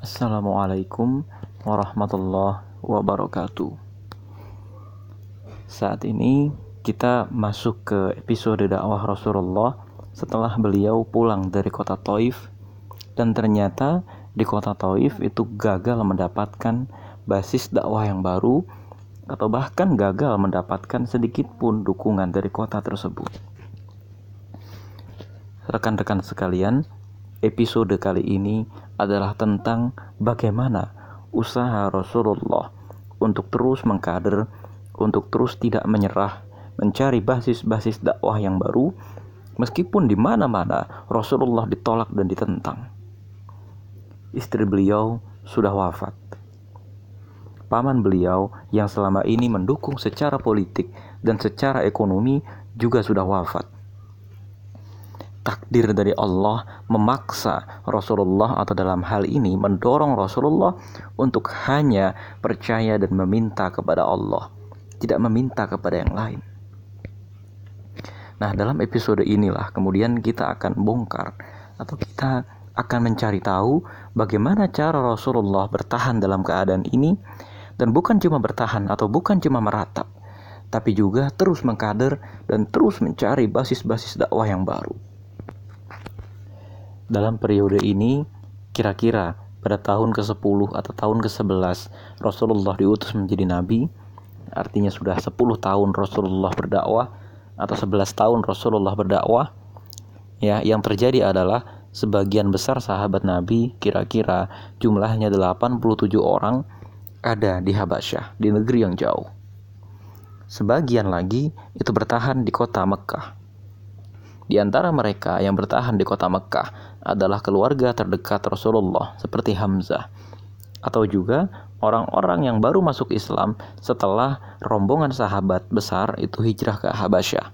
Assalamualaikum warahmatullahi wabarakatuh. Saat ini kita masuk ke episode dakwah Rasulullah setelah beliau pulang dari kota Taif dan ternyata di kota Taif itu gagal mendapatkan basis dakwah yang baru atau bahkan gagal mendapatkan sedikit pun dukungan dari kota tersebut. Rekan-rekan sekalian, episode kali ini adalah tentang bagaimana usaha Rasulullah untuk terus mengkader, untuk terus tidak menyerah, mencari basis-basis dakwah yang baru, meskipun di mana-mana Rasulullah ditolak dan ditentang. Istri beliau sudah wafat paman beliau yang selama ini mendukung secara politik dan secara ekonomi juga sudah wafat. Takdir dari Allah memaksa Rasulullah atau dalam hal ini mendorong Rasulullah untuk hanya percaya dan meminta kepada Allah, tidak meminta kepada yang lain. Nah, dalam episode inilah kemudian kita akan bongkar atau kita akan mencari tahu bagaimana cara Rasulullah bertahan dalam keadaan ini dan bukan cuma bertahan atau bukan cuma meratap, tapi juga terus mengkader dan terus mencari basis-basis dakwah yang baru. Dalam periode ini, kira-kira pada tahun ke-10 atau tahun ke-11 Rasulullah diutus menjadi nabi, artinya sudah 10 tahun Rasulullah berdakwah atau 11 tahun Rasulullah berdakwah. Ya, yang terjadi adalah sebagian besar sahabat Nabi kira-kira jumlahnya 87 orang ada di Habasyah, di negeri yang jauh. Sebagian lagi itu bertahan di kota Mekah. Di antara mereka yang bertahan di kota Mekah adalah keluarga terdekat Rasulullah seperti Hamzah atau juga orang-orang yang baru masuk Islam setelah rombongan sahabat besar itu hijrah ke Habasyah.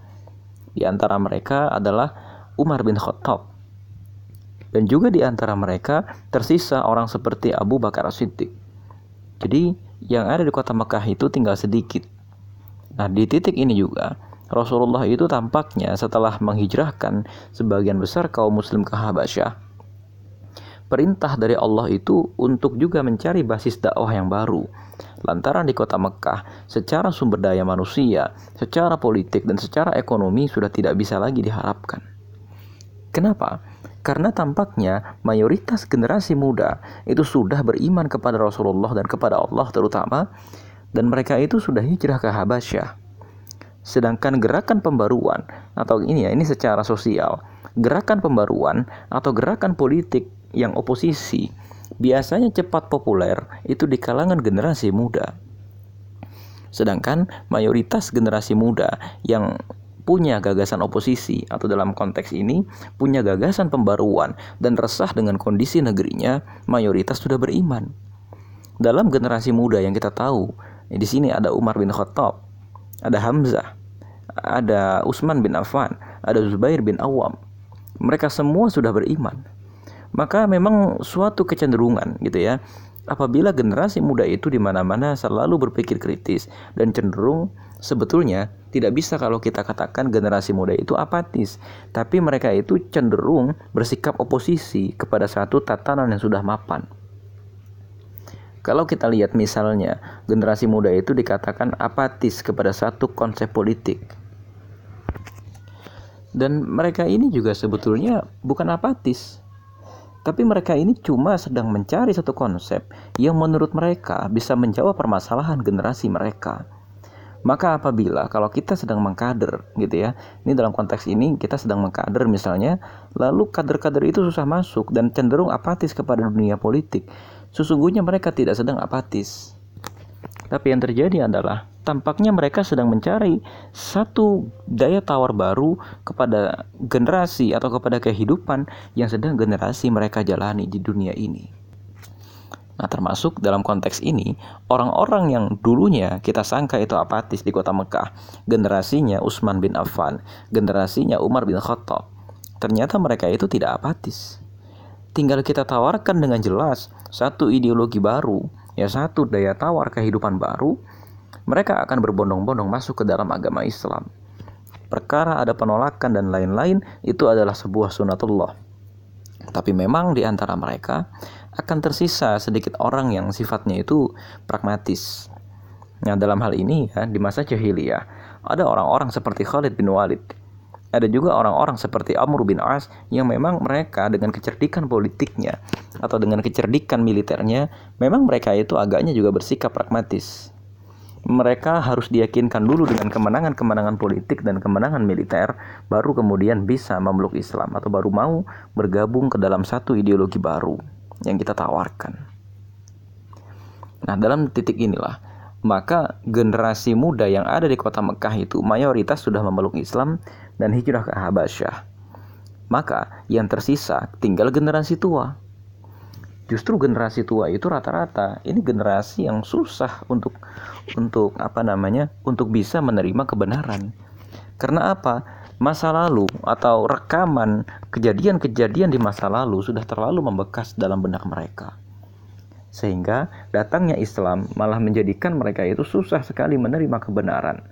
Di antara mereka adalah Umar bin Khattab. Dan juga di antara mereka tersisa orang seperti Abu Bakar Siddiq jadi yang ada di kota Mekah itu tinggal sedikit. Nah di titik ini juga Rasulullah itu tampaknya setelah menghijrahkan sebagian besar kaum muslim ke Habasyah perintah dari Allah itu untuk juga mencari basis dakwah yang baru. Lantaran di kota Mekah, secara sumber daya manusia, secara politik, dan secara ekonomi sudah tidak bisa lagi diharapkan. Kenapa? Karena tampaknya mayoritas generasi muda itu sudah beriman kepada Rasulullah dan kepada Allah terutama dan mereka itu sudah hijrah ke Habasyah. Sedangkan gerakan pembaruan atau ini ya ini secara sosial, gerakan pembaruan atau gerakan politik yang oposisi biasanya cepat populer itu di kalangan generasi muda. Sedangkan mayoritas generasi muda yang punya gagasan oposisi atau dalam konteks ini punya gagasan pembaruan dan resah dengan kondisi negerinya, mayoritas sudah beriman. Dalam generasi muda yang kita tahu, di sini ada Umar bin Khattab, ada Hamzah, ada Utsman bin Affan, ada Zubair bin Awam. Mereka semua sudah beriman. Maka memang suatu kecenderungan gitu ya apabila generasi muda itu di mana-mana selalu berpikir kritis dan cenderung sebetulnya tidak bisa kalau kita katakan generasi muda itu apatis, tapi mereka itu cenderung bersikap oposisi kepada satu tatanan yang sudah mapan. Kalau kita lihat misalnya, generasi muda itu dikatakan apatis kepada satu konsep politik. Dan mereka ini juga sebetulnya bukan apatis, tapi mereka ini cuma sedang mencari satu konsep yang menurut mereka bisa menjawab permasalahan generasi mereka. Maka apabila kalau kita sedang mengkader gitu ya, ini dalam konteks ini kita sedang mengkader misalnya, lalu kader-kader itu susah masuk dan cenderung apatis kepada dunia politik. Sesungguhnya mereka tidak sedang apatis. Tapi yang terjadi adalah tampaknya mereka sedang mencari satu daya tawar baru kepada generasi atau kepada kehidupan yang sedang generasi mereka jalani di dunia ini. Nah, termasuk dalam konteks ini, orang-orang yang dulunya kita sangka itu apatis di kota Mekah, generasinya Utsman bin Affan, generasinya Umar bin Khattab, ternyata mereka itu tidak apatis. Tinggal kita tawarkan dengan jelas satu ideologi baru, ya satu daya tawar kehidupan baru mereka akan berbondong-bondong masuk ke dalam agama Islam. Perkara ada penolakan dan lain-lain itu adalah sebuah sunatullah. Tapi memang di antara mereka akan tersisa sedikit orang yang sifatnya itu pragmatis. Nah, dalam hal ini ya, di masa jahiliyah ada orang-orang seperti Khalid bin Walid. Ada juga orang-orang seperti Amr bin As yang memang mereka dengan kecerdikan politiknya atau dengan kecerdikan militernya, memang mereka itu agaknya juga bersikap pragmatis mereka harus diyakinkan dulu dengan kemenangan-kemenangan politik dan kemenangan militer, baru kemudian bisa memeluk Islam atau baru mau bergabung ke dalam satu ideologi baru yang kita tawarkan. Nah, dalam titik inilah, maka generasi muda yang ada di kota Mekah itu mayoritas sudah memeluk Islam dan hijrah ke Habasyah. Maka yang tersisa tinggal generasi tua. Justru generasi tua itu rata-rata ini generasi yang susah untuk untuk apa namanya untuk bisa menerima kebenaran. Karena apa? Masa lalu atau rekaman kejadian-kejadian di masa lalu sudah terlalu membekas dalam benak mereka. Sehingga datangnya Islam malah menjadikan mereka itu susah sekali menerima kebenaran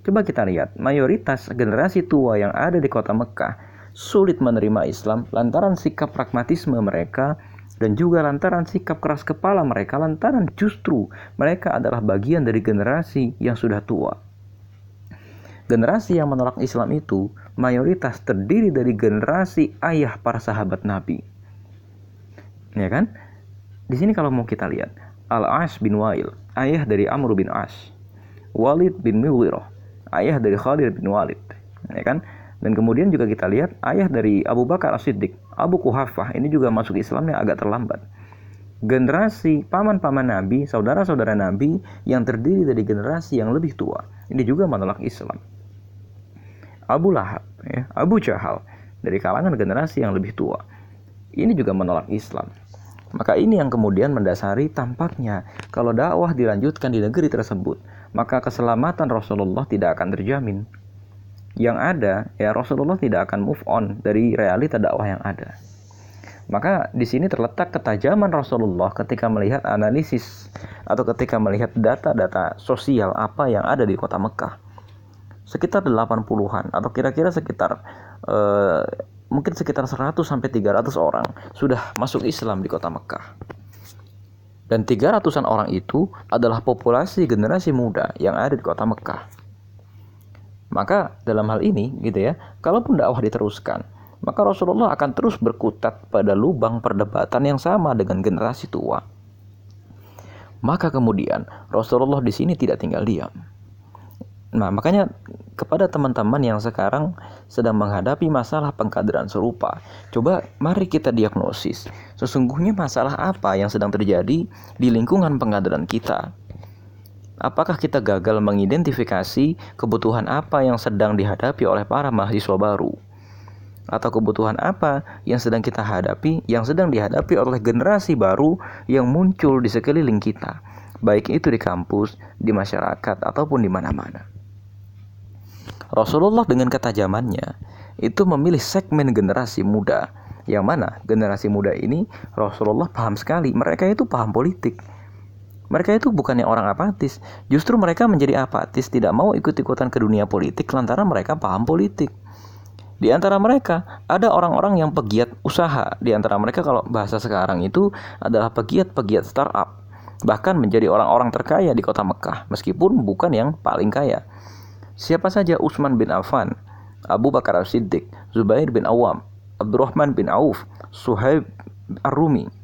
coba kita lihat mayoritas generasi tua yang ada di kota Mekah sulit menerima Islam lantaran sikap pragmatisme mereka dan juga lantaran sikap keras kepala mereka lantaran justru mereka adalah bagian dari generasi yang sudah tua. Generasi yang menolak Islam itu mayoritas terdiri dari generasi ayah para sahabat Nabi. Ya kan? Di sini kalau mau kita lihat, Al-As bin Wail, ayah dari Amr bin As. Walid bin Mughirah, ayah dari Khalid bin Walid. Ya kan? Dan kemudian juga kita lihat ayah dari Abu Bakar As-Siddiq, Abu Kuhafah, ini juga masuk Islamnya agak terlambat. Generasi paman-paman Nabi, saudara-saudara Nabi yang terdiri dari generasi yang lebih tua, ini juga menolak Islam. Abu Lahab, ya, Abu Jahal, dari kalangan generasi yang lebih tua, ini juga menolak Islam. Maka ini yang kemudian mendasari tampaknya kalau dakwah dilanjutkan di negeri tersebut, maka keselamatan Rasulullah tidak akan terjamin yang ada ya Rasulullah tidak akan move on dari realita dakwah yang ada. Maka di sini terletak ketajaman Rasulullah ketika melihat analisis atau ketika melihat data-data sosial apa yang ada di kota Mekah. Sekitar 80-an atau kira-kira sekitar eh, mungkin sekitar 100 sampai 300 orang sudah masuk Islam di kota Mekah. Dan 300-an orang itu adalah populasi generasi muda yang ada di kota Mekah. Maka dalam hal ini gitu ya, kalaupun dakwah diteruskan, maka Rasulullah akan terus berkutat pada lubang perdebatan yang sama dengan generasi tua. Maka kemudian Rasulullah di sini tidak tinggal diam. Nah, makanya kepada teman-teman yang sekarang sedang menghadapi masalah pengkaderan serupa, coba mari kita diagnosis sesungguhnya masalah apa yang sedang terjadi di lingkungan pengkaderan kita. Apakah kita gagal mengidentifikasi kebutuhan apa yang sedang dihadapi oleh para mahasiswa baru? Atau kebutuhan apa yang sedang kita hadapi, yang sedang dihadapi oleh generasi baru yang muncul di sekeliling kita, baik itu di kampus, di masyarakat, ataupun di mana-mana. Rasulullah dengan ketajamannya itu memilih segmen generasi muda, yang mana generasi muda ini Rasulullah paham sekali, mereka itu paham politik mereka itu bukannya orang apatis, justru mereka menjadi apatis, tidak mau ikut-ikutan ke dunia politik lantaran mereka paham politik. Di antara mereka ada orang-orang yang pegiat usaha. Di antara mereka kalau bahasa sekarang itu adalah pegiat-pegiat startup. Bahkan menjadi orang-orang terkaya di kota Mekah, meskipun bukan yang paling kaya. Siapa saja Utsman bin Affan, Abu Bakar As-Siddiq, Zubair bin Awam, Abdurrahman bin Auf, Suhaib Ar-Rumi,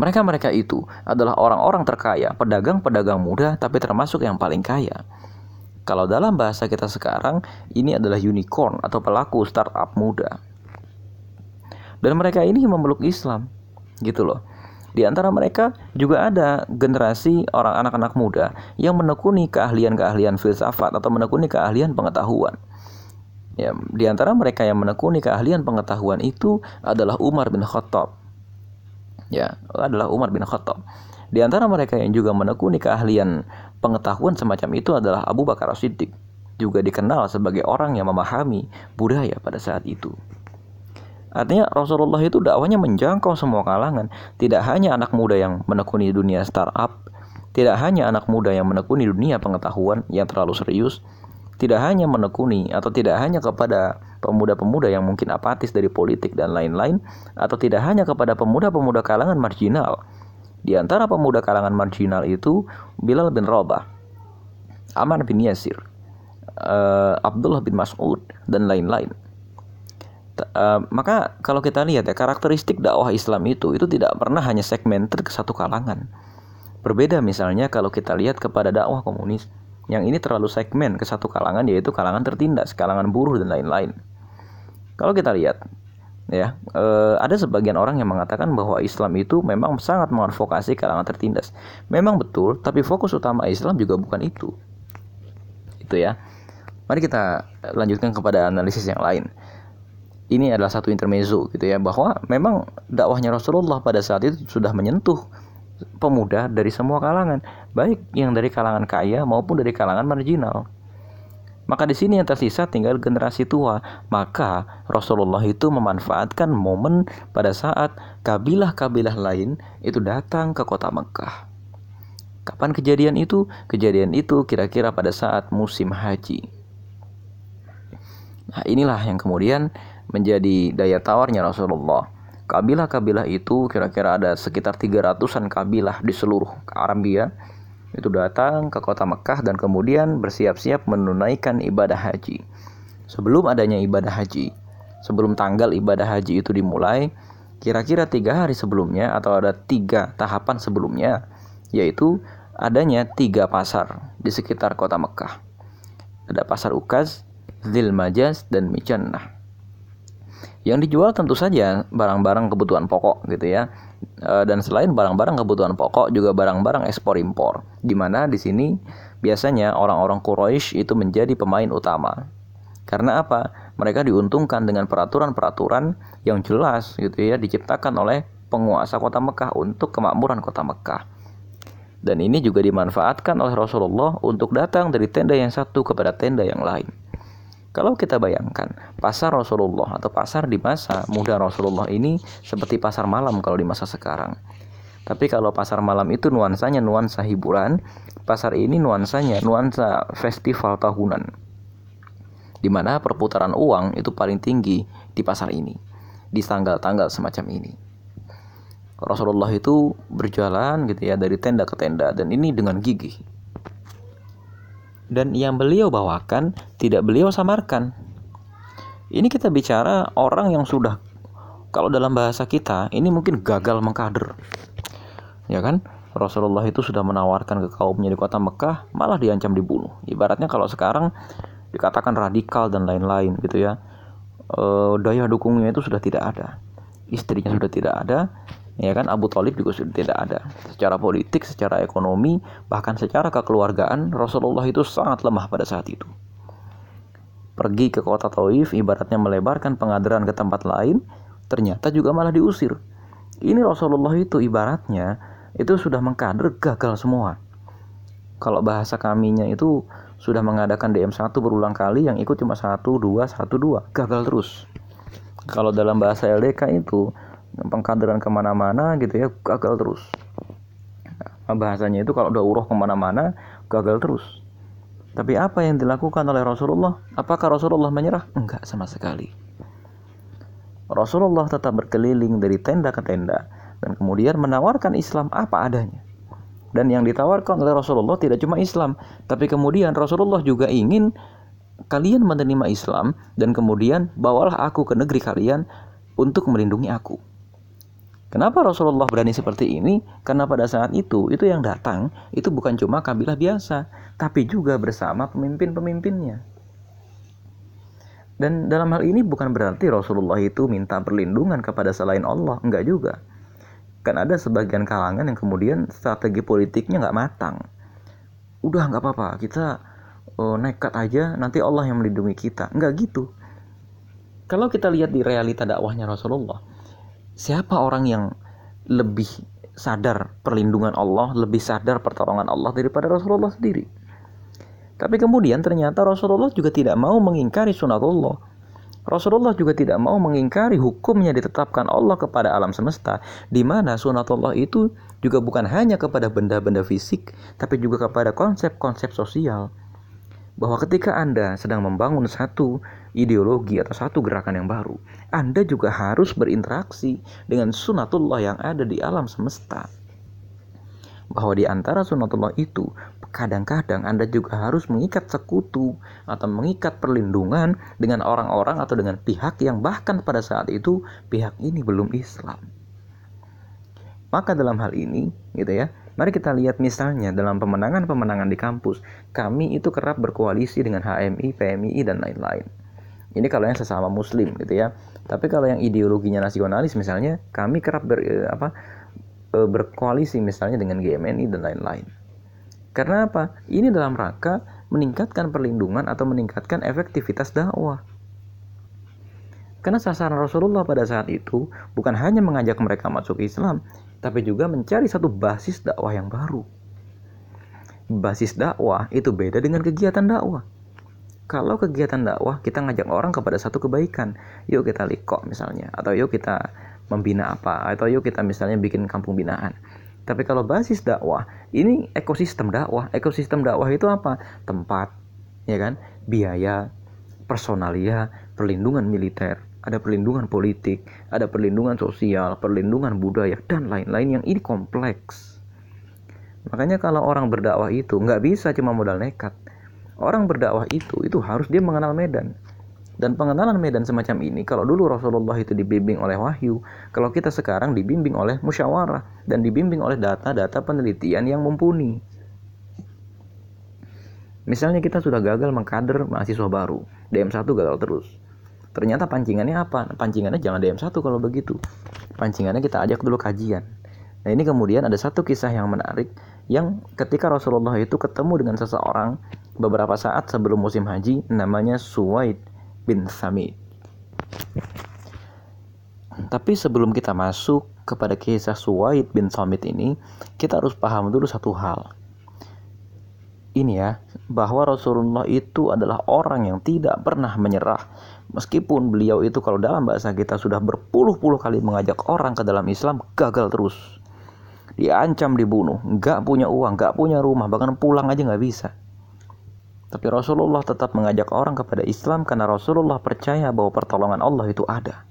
mereka-mereka itu adalah orang-orang terkaya, pedagang-pedagang muda, tapi termasuk yang paling kaya. Kalau dalam bahasa kita sekarang, ini adalah unicorn atau pelaku startup muda. Dan mereka ini memeluk Islam, gitu loh. Di antara mereka juga ada generasi orang anak-anak muda yang menekuni keahlian-keahlian filsafat atau menekuni keahlian pengetahuan. Ya, di antara mereka yang menekuni keahlian pengetahuan itu adalah Umar bin Khattab ya adalah Umar bin Khattab. Di antara mereka yang juga menekuni keahlian pengetahuan semacam itu adalah Abu Bakar As-Siddiq, juga dikenal sebagai orang yang memahami budaya pada saat itu. Artinya Rasulullah itu dakwanya menjangkau semua kalangan, tidak hanya anak muda yang menekuni dunia startup, tidak hanya anak muda yang menekuni dunia pengetahuan yang terlalu serius, tidak hanya menekuni atau tidak hanya kepada pemuda-pemuda yang mungkin apatis dari politik dan lain-lain, atau tidak hanya kepada pemuda-pemuda kalangan marginal. Di antara pemuda kalangan marginal itu Bilal bin Rabah, Ammar bin Yasir, uh, Abdullah bin Mas'ud, dan lain-lain. Uh, maka kalau kita lihat ya karakteristik dakwah Islam itu itu tidak pernah hanya segmented ke satu kalangan. Berbeda misalnya kalau kita lihat kepada dakwah komunis yang ini terlalu segmen ke satu kalangan yaitu kalangan tertindas, kalangan buruh dan lain-lain. Kalau kita lihat ya eh, ada sebagian orang yang mengatakan bahwa Islam itu memang sangat mengadvokasi kalangan tertindas. Memang betul, tapi fokus utama Islam juga bukan itu. Itu ya. Mari kita lanjutkan kepada analisis yang lain. Ini adalah satu intermezzo gitu ya bahwa memang dakwahnya Rasulullah pada saat itu sudah menyentuh pemuda dari semua kalangan, baik yang dari kalangan kaya maupun dari kalangan marginal. Maka di sini yang tersisa tinggal generasi tua. Maka Rasulullah itu memanfaatkan momen pada saat kabilah-kabilah lain itu datang ke kota Mekah. Kapan kejadian itu? Kejadian itu kira-kira pada saat musim haji. Nah, inilah yang kemudian menjadi daya tawarnya Rasulullah kabilah-kabilah itu kira-kira ada sekitar 300-an kabilah di seluruh Arabia itu datang ke kota Mekah dan kemudian bersiap-siap menunaikan ibadah haji. Sebelum adanya ibadah haji, sebelum tanggal ibadah haji itu dimulai, kira-kira tiga hari sebelumnya atau ada tiga tahapan sebelumnya, yaitu adanya tiga pasar di sekitar kota Mekah. Ada pasar Ukaz, Zil Majaz, dan Mijannah. Yang dijual tentu saja barang-barang kebutuhan pokok gitu ya. E, dan selain barang-barang kebutuhan pokok juga barang-barang ekspor impor. Di mana di sini biasanya orang-orang Quraisy itu menjadi pemain utama. Karena apa? Mereka diuntungkan dengan peraturan-peraturan yang jelas gitu ya diciptakan oleh penguasa kota Mekah untuk kemakmuran kota Mekah. Dan ini juga dimanfaatkan oleh Rasulullah untuk datang dari tenda yang satu kepada tenda yang lain. Kalau kita bayangkan, pasar Rasulullah atau pasar di masa muda Rasulullah ini seperti pasar malam kalau di masa sekarang. Tapi kalau pasar malam itu nuansanya nuansa hiburan, pasar ini nuansanya nuansa festival tahunan. Di mana perputaran uang itu paling tinggi di pasar ini, di tanggal-tanggal semacam ini. Rasulullah itu berjalan gitu ya dari tenda ke tenda dan ini dengan gigih dan yang beliau bawakan tidak beliau samarkan. Ini kita bicara orang yang sudah kalau dalam bahasa kita ini mungkin gagal mengkader. Ya kan? Rasulullah itu sudah menawarkan ke kaumnya di kota Mekah malah diancam dibunuh. Ibaratnya kalau sekarang dikatakan radikal dan lain-lain gitu ya. E, daya dukungnya itu sudah tidak ada. Istrinya sudah tidak ada, ya kan Abu Talib juga sudah tidak ada. Secara politik secara ekonomi bahkan secara kekeluargaan Rasulullah itu sangat lemah pada saat itu. Pergi ke kota Taif ibaratnya melebarkan pengadilan ke tempat lain ternyata juga malah diusir. Ini Rasulullah itu ibaratnya itu sudah mengkader gagal semua. Kalau bahasa kaminya itu sudah mengadakan DM1 berulang kali yang ikut cuma 1 2 1 2 gagal terus. Kalau dalam bahasa LDK itu pengkaderan ke mana-mana gitu ya gagal terus. Nah, bahasanya itu kalau udah uroh ke mana-mana gagal terus. Tapi apa yang dilakukan oleh Rasulullah? Apakah Rasulullah menyerah? Enggak sama sekali. Rasulullah tetap berkeliling dari tenda ke tenda dan kemudian menawarkan Islam apa adanya. Dan yang ditawarkan oleh Rasulullah tidak cuma Islam tapi kemudian Rasulullah juga ingin kalian menerima Islam dan kemudian bawalah aku ke negeri kalian untuk melindungi aku Kenapa Rasulullah berani seperti ini? Karena pada saat itu, itu yang datang itu bukan cuma kabilah biasa, tapi juga bersama pemimpin-pemimpinnya. Dan dalam hal ini bukan berarti Rasulullah itu minta perlindungan kepada selain Allah, enggak juga. Kan ada sebagian kalangan yang kemudian strategi politiknya nggak matang. Udah nggak apa-apa, kita oh, nekat aja, nanti Allah yang melindungi kita. Enggak gitu. Kalau kita lihat di realita dakwahnya Rasulullah, siapa orang yang lebih sadar perlindungan Allah, lebih sadar pertolongan Allah daripada Rasulullah sendiri. Tapi kemudian ternyata Rasulullah juga tidak mau mengingkari sunatullah. Rasulullah juga tidak mau mengingkari hukumnya ditetapkan Allah kepada alam semesta, di mana sunatullah itu juga bukan hanya kepada benda-benda fisik, tapi juga kepada konsep-konsep sosial. bahwa ketika Anda sedang membangun satu ideologi atau satu gerakan yang baru, Anda juga harus berinteraksi dengan sunatullah yang ada di alam semesta. Bahwa di antara sunatullah itu, kadang-kadang Anda juga harus mengikat sekutu atau mengikat perlindungan dengan orang-orang atau dengan pihak yang bahkan pada saat itu pihak ini belum Islam. Maka dalam hal ini, gitu ya, Mari kita lihat misalnya dalam pemenangan-pemenangan di kampus, kami itu kerap berkoalisi dengan HMI, PMI, dan lain-lain. Ini kalau yang sesama muslim gitu ya. Tapi kalau yang ideologinya nasionalis misalnya, kami kerap ber, eh, apa, eh, berkoalisi misalnya dengan GMNI dan lain-lain. Karena apa? Ini dalam rangka meningkatkan perlindungan atau meningkatkan efektivitas dakwah. Karena sasaran Rasulullah pada saat itu bukan hanya mengajak mereka masuk Islam, tapi juga mencari satu basis dakwah yang baru. Basis dakwah itu beda dengan kegiatan dakwah. Kalau kegiatan dakwah kita ngajak orang kepada satu kebaikan, yuk kita likok misalnya, atau yuk kita membina apa, atau yuk kita misalnya bikin kampung binaan. Tapi kalau basis dakwah, ini ekosistem dakwah. Ekosistem dakwah itu apa? Tempat, ya kan? Biaya, personalia, perlindungan militer, ada perlindungan politik, ada perlindungan sosial, perlindungan budaya, dan lain-lain yang ini kompleks. Makanya kalau orang berdakwah itu nggak bisa cuma modal nekat. Orang berdakwah itu itu harus dia mengenal medan. Dan pengenalan medan semacam ini, kalau dulu Rasulullah itu dibimbing oleh wahyu, kalau kita sekarang dibimbing oleh musyawarah dan dibimbing oleh data-data penelitian yang mumpuni. Misalnya kita sudah gagal mengkader mahasiswa baru, DM1 gagal terus ternyata pancingannya apa pancingannya jangan DM1 kalau begitu pancingannya kita ajak dulu kajian nah ini kemudian ada satu kisah yang menarik yang ketika Rasulullah itu ketemu dengan seseorang beberapa saat sebelum musim haji namanya Suwaid bin Samit tapi sebelum kita masuk kepada kisah Suwaid bin Samit ini kita harus paham dulu satu hal ini ya bahwa Rasulullah itu adalah orang yang tidak pernah menyerah Meskipun beliau itu kalau dalam bahasa kita sudah berpuluh-puluh kali mengajak orang ke dalam Islam, gagal terus. Diancam dibunuh, nggak punya uang, nggak punya rumah, bahkan pulang aja nggak bisa. Tapi Rasulullah tetap mengajak orang kepada Islam karena Rasulullah percaya bahwa pertolongan Allah itu ada.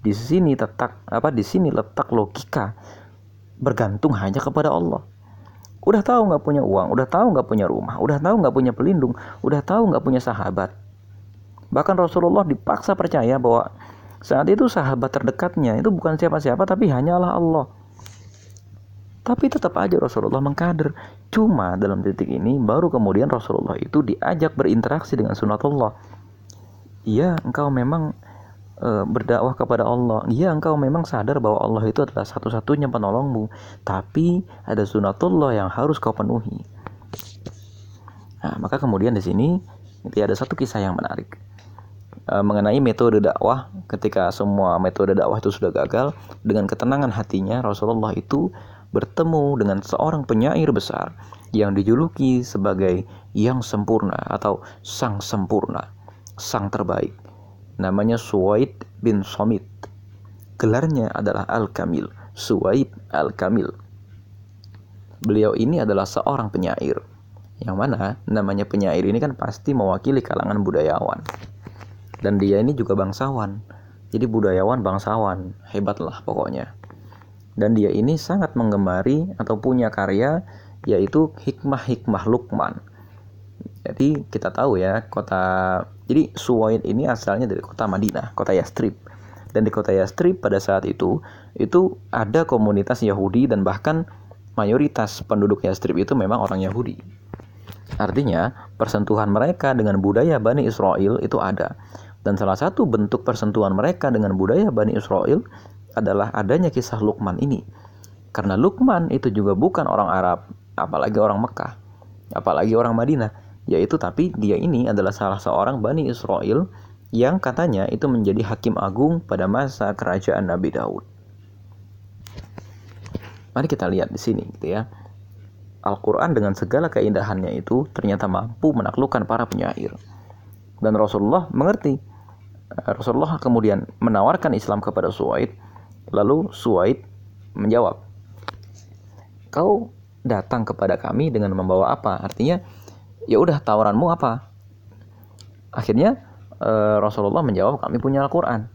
Di sini letak apa? Di sini letak logika bergantung hanya kepada Allah. Udah tahu nggak punya uang, udah tahu nggak punya rumah, udah tahu nggak punya pelindung, udah tahu nggak punya sahabat, Bahkan Rasulullah dipaksa percaya bahwa saat itu sahabat terdekatnya itu bukan siapa-siapa tapi hanyalah Allah. Tapi tetap aja Rasulullah mengkader. Cuma dalam titik ini baru kemudian Rasulullah itu diajak berinteraksi dengan sunatullah. Iya, engkau memang e, berdakwah kepada Allah. Iya, engkau memang sadar bahwa Allah itu adalah satu-satunya penolongmu. Tapi ada sunatullah yang harus kau penuhi. Nah, maka kemudian di sini ada satu kisah yang menarik. Eh, mengenai metode dakwah ketika semua metode dakwah itu sudah gagal dengan ketenangan hatinya Rasulullah itu bertemu dengan seorang penyair besar yang dijuluki sebagai yang sempurna atau sang sempurna sang terbaik. Namanya Suwaid bin Somit. Gelarnya adalah Al-Kamil Suwaid Al-Kamil. Beliau ini adalah seorang penyair. Yang mana namanya penyair ini kan pasti mewakili kalangan budayawan. Dan dia ini juga bangsawan. Jadi budayawan bangsawan. Hebat lah pokoknya dan dia ini sangat menggemari atau punya karya yaitu hikmah-hikmah Lukman jadi kita tahu ya kota jadi Suwaid ini asalnya dari kota Madinah kota Yastrib. Dan di kota Yastrib pada saat itu itu ada komunitas Yahudi dan bahkan mayoritas penduduk Yastrib itu memang orang Yahudi. Artinya persentuhan mereka dengan budaya Bani Israel itu ada. Dan salah satu bentuk persentuhan mereka dengan budaya Bani Israel adalah adanya kisah Lukman ini. Karena Lukman itu juga bukan orang Arab, apalagi orang Mekah, apalagi orang Madinah, yaitu tapi dia ini adalah salah seorang Bani Israel yang katanya itu menjadi hakim agung pada masa kerajaan Nabi Daud. Mari kita lihat di sini gitu ya. Al-Quran dengan segala keindahannya itu ternyata mampu menaklukkan para penyair. Dan Rasulullah mengerti Rasulullah kemudian menawarkan Islam kepada Suwaid. Lalu Suwaid menjawab, "Kau datang kepada kami dengan membawa apa?" Artinya, ya udah tawaranmu apa? Akhirnya uh, Rasulullah menjawab kami punya Al-Quran.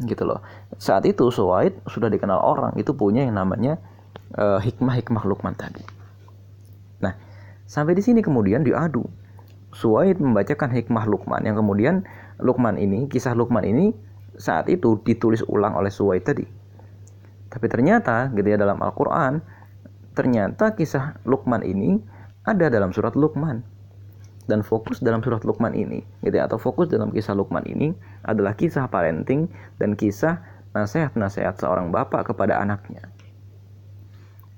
Gitu loh. Saat itu Suwaid sudah dikenal orang itu punya yang namanya hikmah-hikmah uh, Lukman tadi. Nah sampai di sini kemudian diadu. Suwaid membacakan hikmah Lukman yang kemudian Lukman ini kisah Lukman ini saat itu ditulis ulang oleh Suwaid tadi tapi ternyata gitu ya dalam Al-Quran ternyata kisah Lukman ini ada dalam surat Lukman dan fokus dalam surat Luqman ini gitu ya, atau fokus dalam kisah Luqman ini adalah kisah parenting dan kisah nasihat-nasihat seorang bapak kepada anaknya.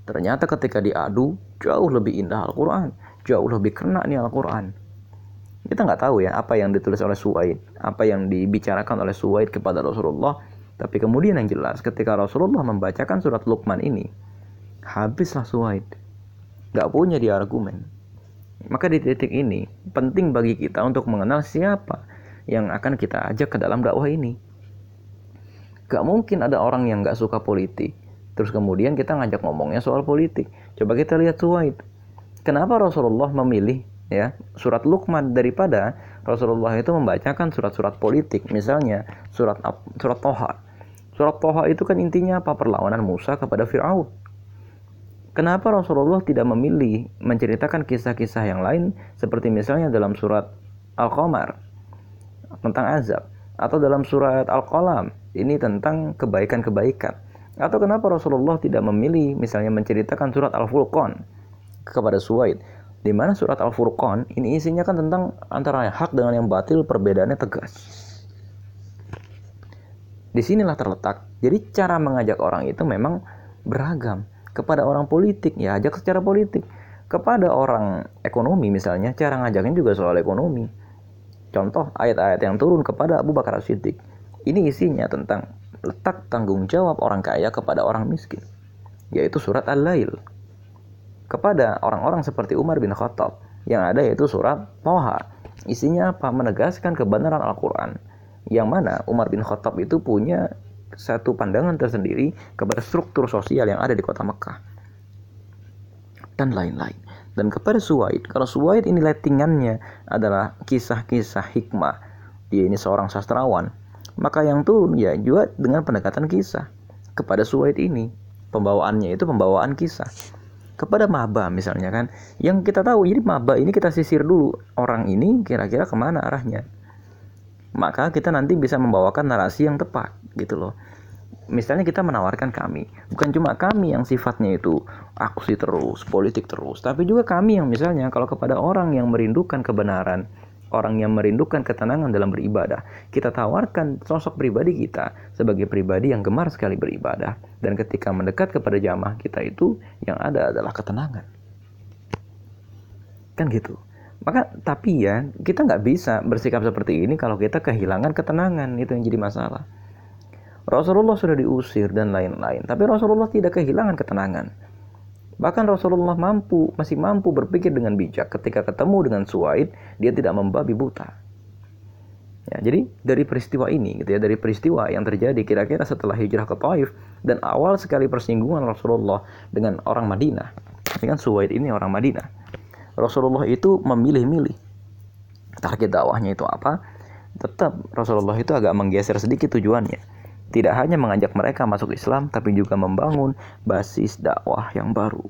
Ternyata ketika diadu jauh lebih indah Al-Quran, jauh lebih kena nih Al-Quran. Kita nggak tahu ya apa yang ditulis oleh Suwaid, apa yang dibicarakan oleh Suwaid kepada Rasulullah. Tapi kemudian yang jelas ketika Rasulullah membacakan surat Luqman ini, habislah Suwaid. Nggak punya dia argumen maka di titik ini penting bagi kita untuk mengenal siapa yang akan kita ajak ke dalam dakwah ini. Gak mungkin ada orang yang gak suka politik, terus kemudian kita ngajak ngomongnya soal politik. Coba kita lihat Suwaid. Kenapa Rasulullah memilih ya surat Luqman daripada Rasulullah itu membacakan surat-surat politik, misalnya surat surat Toha. Surat Toha itu kan intinya apa? Perlawanan Musa kepada Firaun Kenapa Rasulullah tidak memilih menceritakan kisah-kisah yang lain seperti misalnya dalam surat Al-Qamar tentang azab atau dalam surat Al-Qalam ini tentang kebaikan-kebaikan atau kenapa Rasulullah tidak memilih misalnya menceritakan surat Al-Furqan kepada Suwaid di mana surat Al-Furqan ini isinya kan tentang antara yang hak dengan yang batil perbedaannya tegas. Di sinilah terletak. Jadi cara mengajak orang itu memang beragam. Kepada orang politik ya ajak secara politik. Kepada orang ekonomi misalnya cara ngajaknya juga soal ekonomi. Contoh ayat-ayat yang turun kepada Abu Bakar Siddiq ini isinya tentang letak tanggung jawab orang kaya kepada orang miskin yaitu surat Al-Lail. Kepada orang-orang seperti Umar bin Khattab yang ada yaitu surat Toha isinya apa? Menegaskan kebenaran Al-Quran yang mana Umar bin Khattab itu punya satu pandangan tersendiri kepada struktur sosial yang ada di kota Mekah dan lain-lain. Dan kepada Suwaid, kalau Suwaid ini lettingannya adalah kisah-kisah hikmah, dia ini seorang sastrawan, maka yang turun ya juga dengan pendekatan kisah kepada Suwaid ini. Pembawaannya itu pembawaan kisah. Kepada maba misalnya kan, yang kita tahu jadi maba ini kita sisir dulu orang ini kira-kira ke mana arahnya maka kita nanti bisa membawakan narasi yang tepat gitu loh. Misalnya kita menawarkan kami bukan cuma kami yang sifatnya itu aksi terus politik terus tapi juga kami yang misalnya kalau kepada orang yang merindukan kebenaran orang yang merindukan ketenangan dalam beribadah kita tawarkan sosok pribadi kita sebagai pribadi yang gemar sekali beribadah. Dan ketika mendekat kepada jamaah kita itu yang ada adalah ketenangan. Kan gitu maka tapi ya kita nggak bisa bersikap seperti ini kalau kita kehilangan ketenangan itu yang jadi masalah. Rasulullah sudah diusir dan lain-lain, tapi Rasulullah tidak kehilangan ketenangan. Bahkan Rasulullah mampu, masih mampu berpikir dengan bijak ketika ketemu dengan Suwaid, dia tidak membabi buta. Ya, jadi dari peristiwa ini, gitu ya, dari peristiwa yang terjadi kira-kira setelah hijrah ke Taif dan awal sekali persinggungan Rasulullah dengan orang Madinah. Ini kan Suwaid ini orang Madinah Rasulullah itu memilih-milih. Target dakwahnya itu apa? Tetap Rasulullah itu agak menggeser sedikit tujuannya. Tidak hanya mengajak mereka masuk Islam tapi juga membangun basis dakwah yang baru.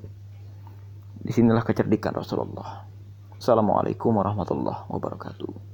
Di sinilah kecerdikan Rasulullah. Assalamualaikum warahmatullahi wabarakatuh